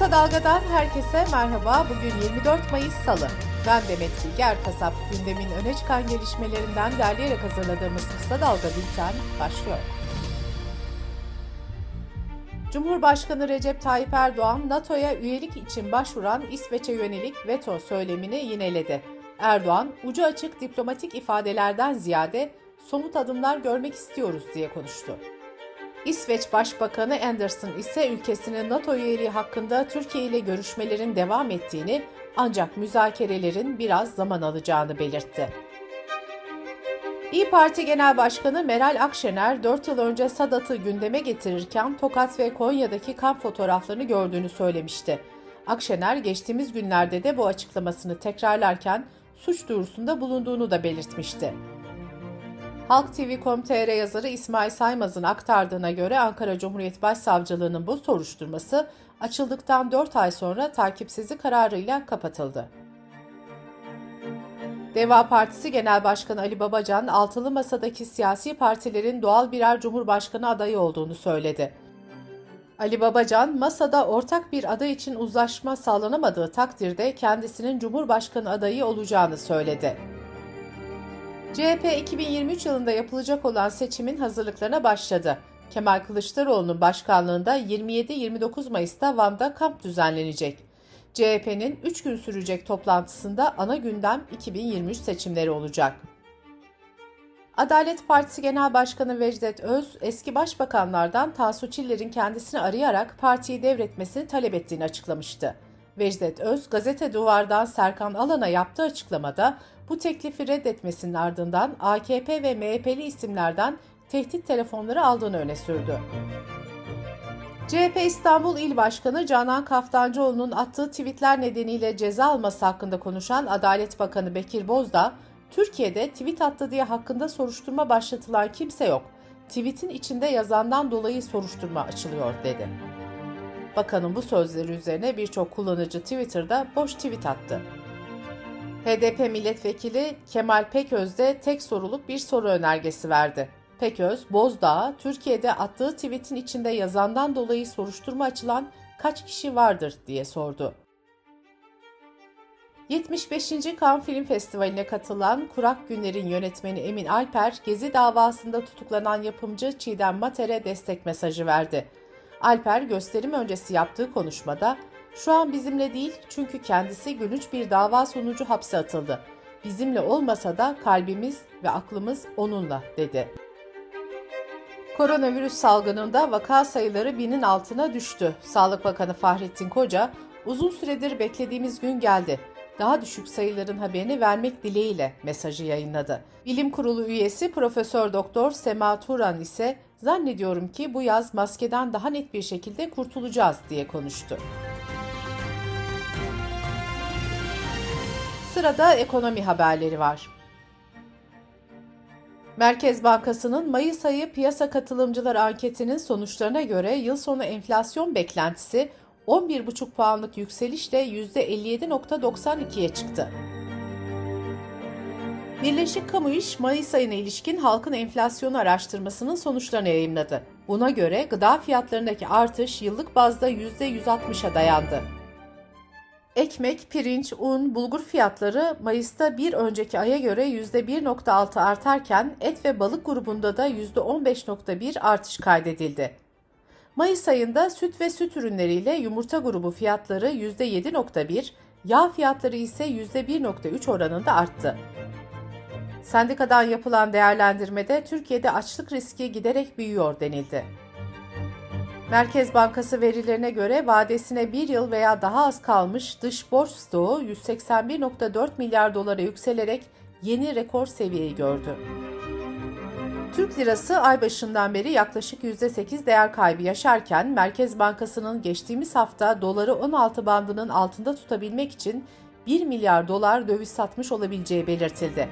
Kısa Dalga'dan herkese merhaba. Bugün 24 Mayıs Salı. Ben Demet Bilge Erkasap. Gündemin öne çıkan gelişmelerinden derleyerek hazırladığımız Kısa Dalga Bülten başlıyor. Cumhurbaşkanı Recep Tayyip Erdoğan, NATO'ya üyelik için başvuran İsveç'e yönelik veto söylemini yineledi. Erdoğan, ucu açık diplomatik ifadelerden ziyade somut adımlar görmek istiyoruz diye konuştu. İsveç Başbakanı Anderson ise ülkesinin NATO üyeliği hakkında Türkiye ile görüşmelerin devam ettiğini ancak müzakerelerin biraz zaman alacağını belirtti. İyi Parti Genel Başkanı Meral Akşener 4 yıl önce Sadat'ı gündeme getirirken Tokat ve Konya'daki kamp fotoğraflarını gördüğünü söylemişti. Akşener geçtiğimiz günlerde de bu açıklamasını tekrarlarken suç duyurusunda bulunduğunu da belirtmişti. Halk TV.com.tr yazarı İsmail Saymaz'ın aktardığına göre Ankara Cumhuriyet Başsavcılığı'nın bu soruşturması açıldıktan 4 ay sonra takipsizlik kararıyla kapatıldı. Deva Partisi Genel Başkanı Ali Babacan, altılı masadaki siyasi partilerin doğal birer cumhurbaşkanı adayı olduğunu söyledi. Ali Babacan, masada ortak bir aday için uzlaşma sağlanamadığı takdirde kendisinin cumhurbaşkanı adayı olacağını söyledi. CHP 2023 yılında yapılacak olan seçimin hazırlıklarına başladı. Kemal Kılıçdaroğlu'nun başkanlığında 27-29 Mayıs'ta Van'da kamp düzenlenecek. CHP'nin 3 gün sürecek toplantısında ana gündem 2023 seçimleri olacak. Adalet Partisi Genel Başkanı Vecdet Öz, eski başbakanlardan Tansu Çiller'in kendisini arayarak partiyi devretmesini talep ettiğini açıklamıştı. Vecdet Öz, gazete duvardan Serkan Alan'a yaptığı açıklamada bu teklifi reddetmesinin ardından AKP ve MHP'li isimlerden tehdit telefonları aldığını öne sürdü. CHP İstanbul İl Başkanı Canan Kaftancıoğlu'nun attığı tweetler nedeniyle ceza alması hakkında konuşan Adalet Bakanı Bekir Bozdağ, Türkiye'de tweet attı diye hakkında soruşturma başlatılan kimse yok. Tweet'in içinde yazandan dolayı soruşturma açılıyor dedi. Bakanın bu sözleri üzerine birçok kullanıcı Twitter'da boş tweet attı. HDP milletvekili Kemal Peköz de tek soruluk bir soru önergesi verdi. Peköz, Bozdağ, Türkiye'de attığı tweetin içinde yazandan dolayı soruşturma açılan kaç kişi vardır diye sordu. 75. Cannes Film Festivali'ne katılan Kurak Günler'in yönetmeni Emin Alper, Gezi davasında tutuklanan yapımcı Çiğdem Mater'e destek mesajı verdi. Alper gösterim öncesi yaptığı konuşmada şu an bizimle değil çünkü kendisi gülünç bir dava sonucu hapse atıldı. Bizimle olmasa da kalbimiz ve aklımız onunla dedi. Koronavirüs salgınında vaka sayıları binin altına düştü. Sağlık Bakanı Fahrettin Koca, uzun süredir beklediğimiz gün geldi. Daha düşük sayıların haberini vermek dileğiyle mesajı yayınladı. Bilim Kurulu üyesi Profesör Doktor Sema Turan ise zannediyorum ki bu yaz maskeden daha net bir şekilde kurtulacağız diye konuştu. Sırada ekonomi haberleri var. Merkez Bankası'nın Mayıs ayı piyasa katılımcılar anketinin sonuçlarına göre yıl sonu enflasyon beklentisi 11,5 puanlık yükselişle %57.92'ye çıktı. Birleşik Kamu İş, Mayıs ayına ilişkin halkın enflasyonu araştırmasının sonuçlarını yayımladı. Buna göre gıda fiyatlarındaki artış yıllık bazda %160'a dayandı. Ekmek, pirinç, un, bulgur fiyatları Mayıs'ta bir önceki aya göre %1.6 artarken et ve balık grubunda da %15.1 artış kaydedildi. Mayıs ayında süt ve süt ürünleriyle yumurta grubu fiyatları %7.1, yağ fiyatları ise %1.3 oranında arttı. Sendikadan yapılan değerlendirmede Türkiye'de açlık riski giderek büyüyor denildi. Merkez Bankası verilerine göre vadesine bir yıl veya daha az kalmış dış borç stoğu 181.4 milyar dolara yükselerek yeni rekor seviyeyi gördü. Türk lirası ay başından beri yaklaşık %8 değer kaybı yaşarken Merkez Bankası'nın geçtiğimiz hafta doları 16 bandının altında tutabilmek için 1 milyar dolar döviz satmış olabileceği belirtildi.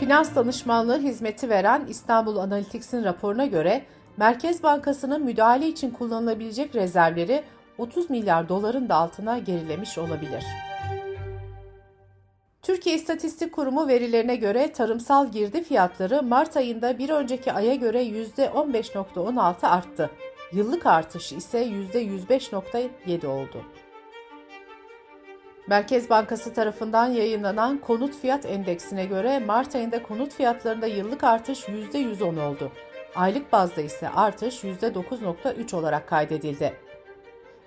Finans danışmanlığı hizmeti veren İstanbul Analytics'in raporuna göre Merkez Bankası'nın müdahale için kullanılabilecek rezervleri 30 milyar doların da altına gerilemiş olabilir. Türkiye İstatistik Kurumu verilerine göre tarımsal girdi fiyatları Mart ayında bir önceki aya göre %15.16 arttı. Yıllık artış ise %105.7 oldu. Merkez Bankası tarafından yayınlanan konut fiyat endeksine göre Mart ayında konut fiyatlarında yıllık artış %110 oldu. Aylık bazda ise artış %9.3 olarak kaydedildi.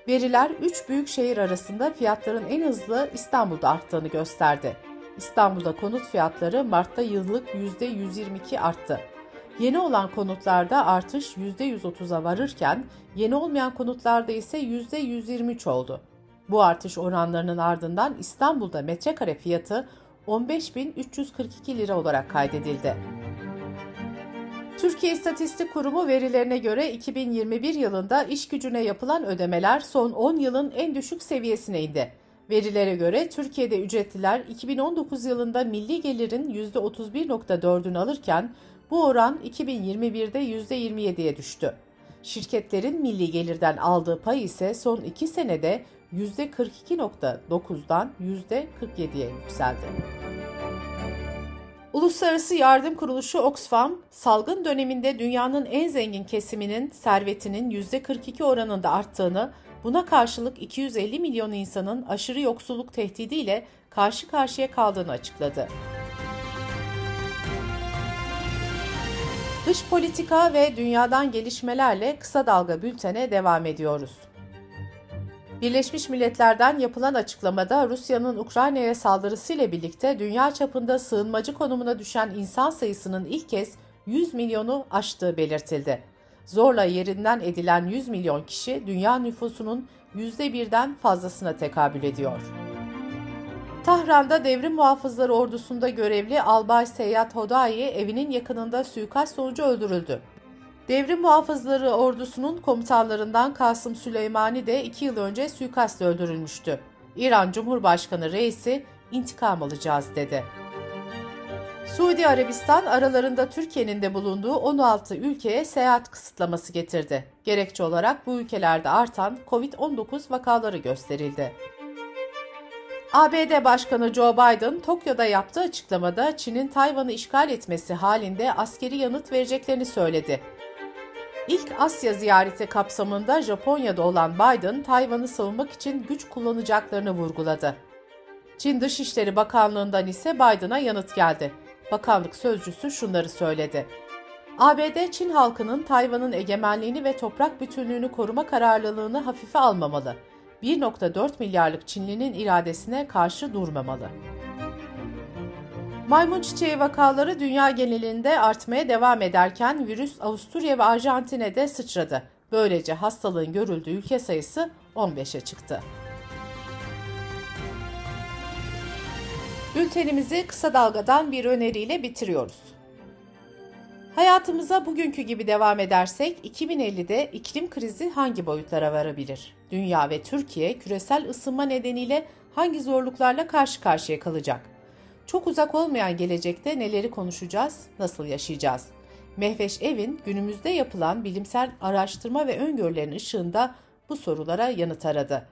Veriler 3 büyük şehir arasında fiyatların en hızlı İstanbul'da arttığını gösterdi. İstanbul'da konut fiyatları Mart'ta yıllık %122 arttı. Yeni olan konutlarda artış %130'a varırken yeni olmayan konutlarda ise %123 oldu. Bu artış oranlarının ardından İstanbul'da metrekare fiyatı 15.342 lira olarak kaydedildi. Türkiye İstatistik Kurumu verilerine göre 2021 yılında iş gücüne yapılan ödemeler son 10 yılın en düşük seviyesine indi. Verilere göre Türkiye'de ücretliler 2019 yılında milli gelirin %31.4'ünü alırken bu oran 2021'de %27'ye düştü. Şirketlerin milli gelirden aldığı pay ise son 2 senede %42.9'dan %47'ye yükseldi. Uluslararası Yardım Kuruluşu Oxfam, salgın döneminde dünyanın en zengin kesiminin servetinin %42 oranında arttığını, buna karşılık 250 milyon insanın aşırı yoksulluk tehdidiyle karşı karşıya kaldığını açıkladı. Dış politika ve dünyadan gelişmelerle kısa dalga bültene devam ediyoruz. Birleşmiş Milletler'den yapılan açıklamada Rusya'nın Ukrayna'ya saldırısıyla birlikte dünya çapında sığınmacı konumuna düşen insan sayısının ilk kez 100 milyonu aştığı belirtildi. Zorla yerinden edilen 100 milyon kişi dünya nüfusunun %1'den fazlasına tekabül ediyor. Tahran'da devrim muhafızları ordusunda görevli Albay Seyyad Hodai evinin yakınında suikast sonucu öldürüldü. Devrim muhafızları ordusunun komutanlarından Kasım Süleymani de iki yıl önce suikastla öldürülmüştü. İran Cumhurbaşkanı reisi intikam alacağız dedi. Suudi Arabistan aralarında Türkiye'nin de bulunduğu 16 ülkeye seyahat kısıtlaması getirdi. Gerekçe olarak bu ülkelerde artan COVID-19 vakaları gösterildi. ABD Başkanı Joe Biden, Tokyo'da yaptığı açıklamada Çin'in Tayvan'ı işgal etmesi halinde askeri yanıt vereceklerini söyledi. İlk Asya ziyareti kapsamında Japonya'da olan Biden, Tayvan'ı savunmak için güç kullanacaklarını vurguladı. Çin Dışişleri Bakanlığı'ndan ise Biden'a yanıt geldi. Bakanlık sözcüsü şunları söyledi. ABD, Çin halkının Tayvan'ın egemenliğini ve toprak bütünlüğünü koruma kararlılığını hafife almamalı. 1.4 milyarlık Çinlinin iradesine karşı durmamalı. Maymun çiçeği vakaları dünya genelinde artmaya devam ederken virüs Avusturya ve Arjantin'e de sıçradı. Böylece hastalığın görüldüğü ülke sayısı 15'e çıktı. Bültenimizi kısa dalgadan bir öneriyle bitiriyoruz. Hayatımıza bugünkü gibi devam edersek 2050'de iklim krizi hangi boyutlara varabilir? Dünya ve Türkiye küresel ısınma nedeniyle hangi zorluklarla karşı karşıya kalacak? Çok uzak olmayan gelecekte neleri konuşacağız, nasıl yaşayacağız? Mehveş Evin günümüzde yapılan bilimsel araştırma ve öngörülerin ışığında bu sorulara yanıt aradı.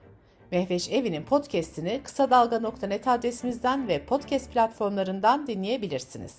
Mehveş Evi'nin podcast'ini kısa dalga.net adresimizden ve podcast platformlarından dinleyebilirsiniz.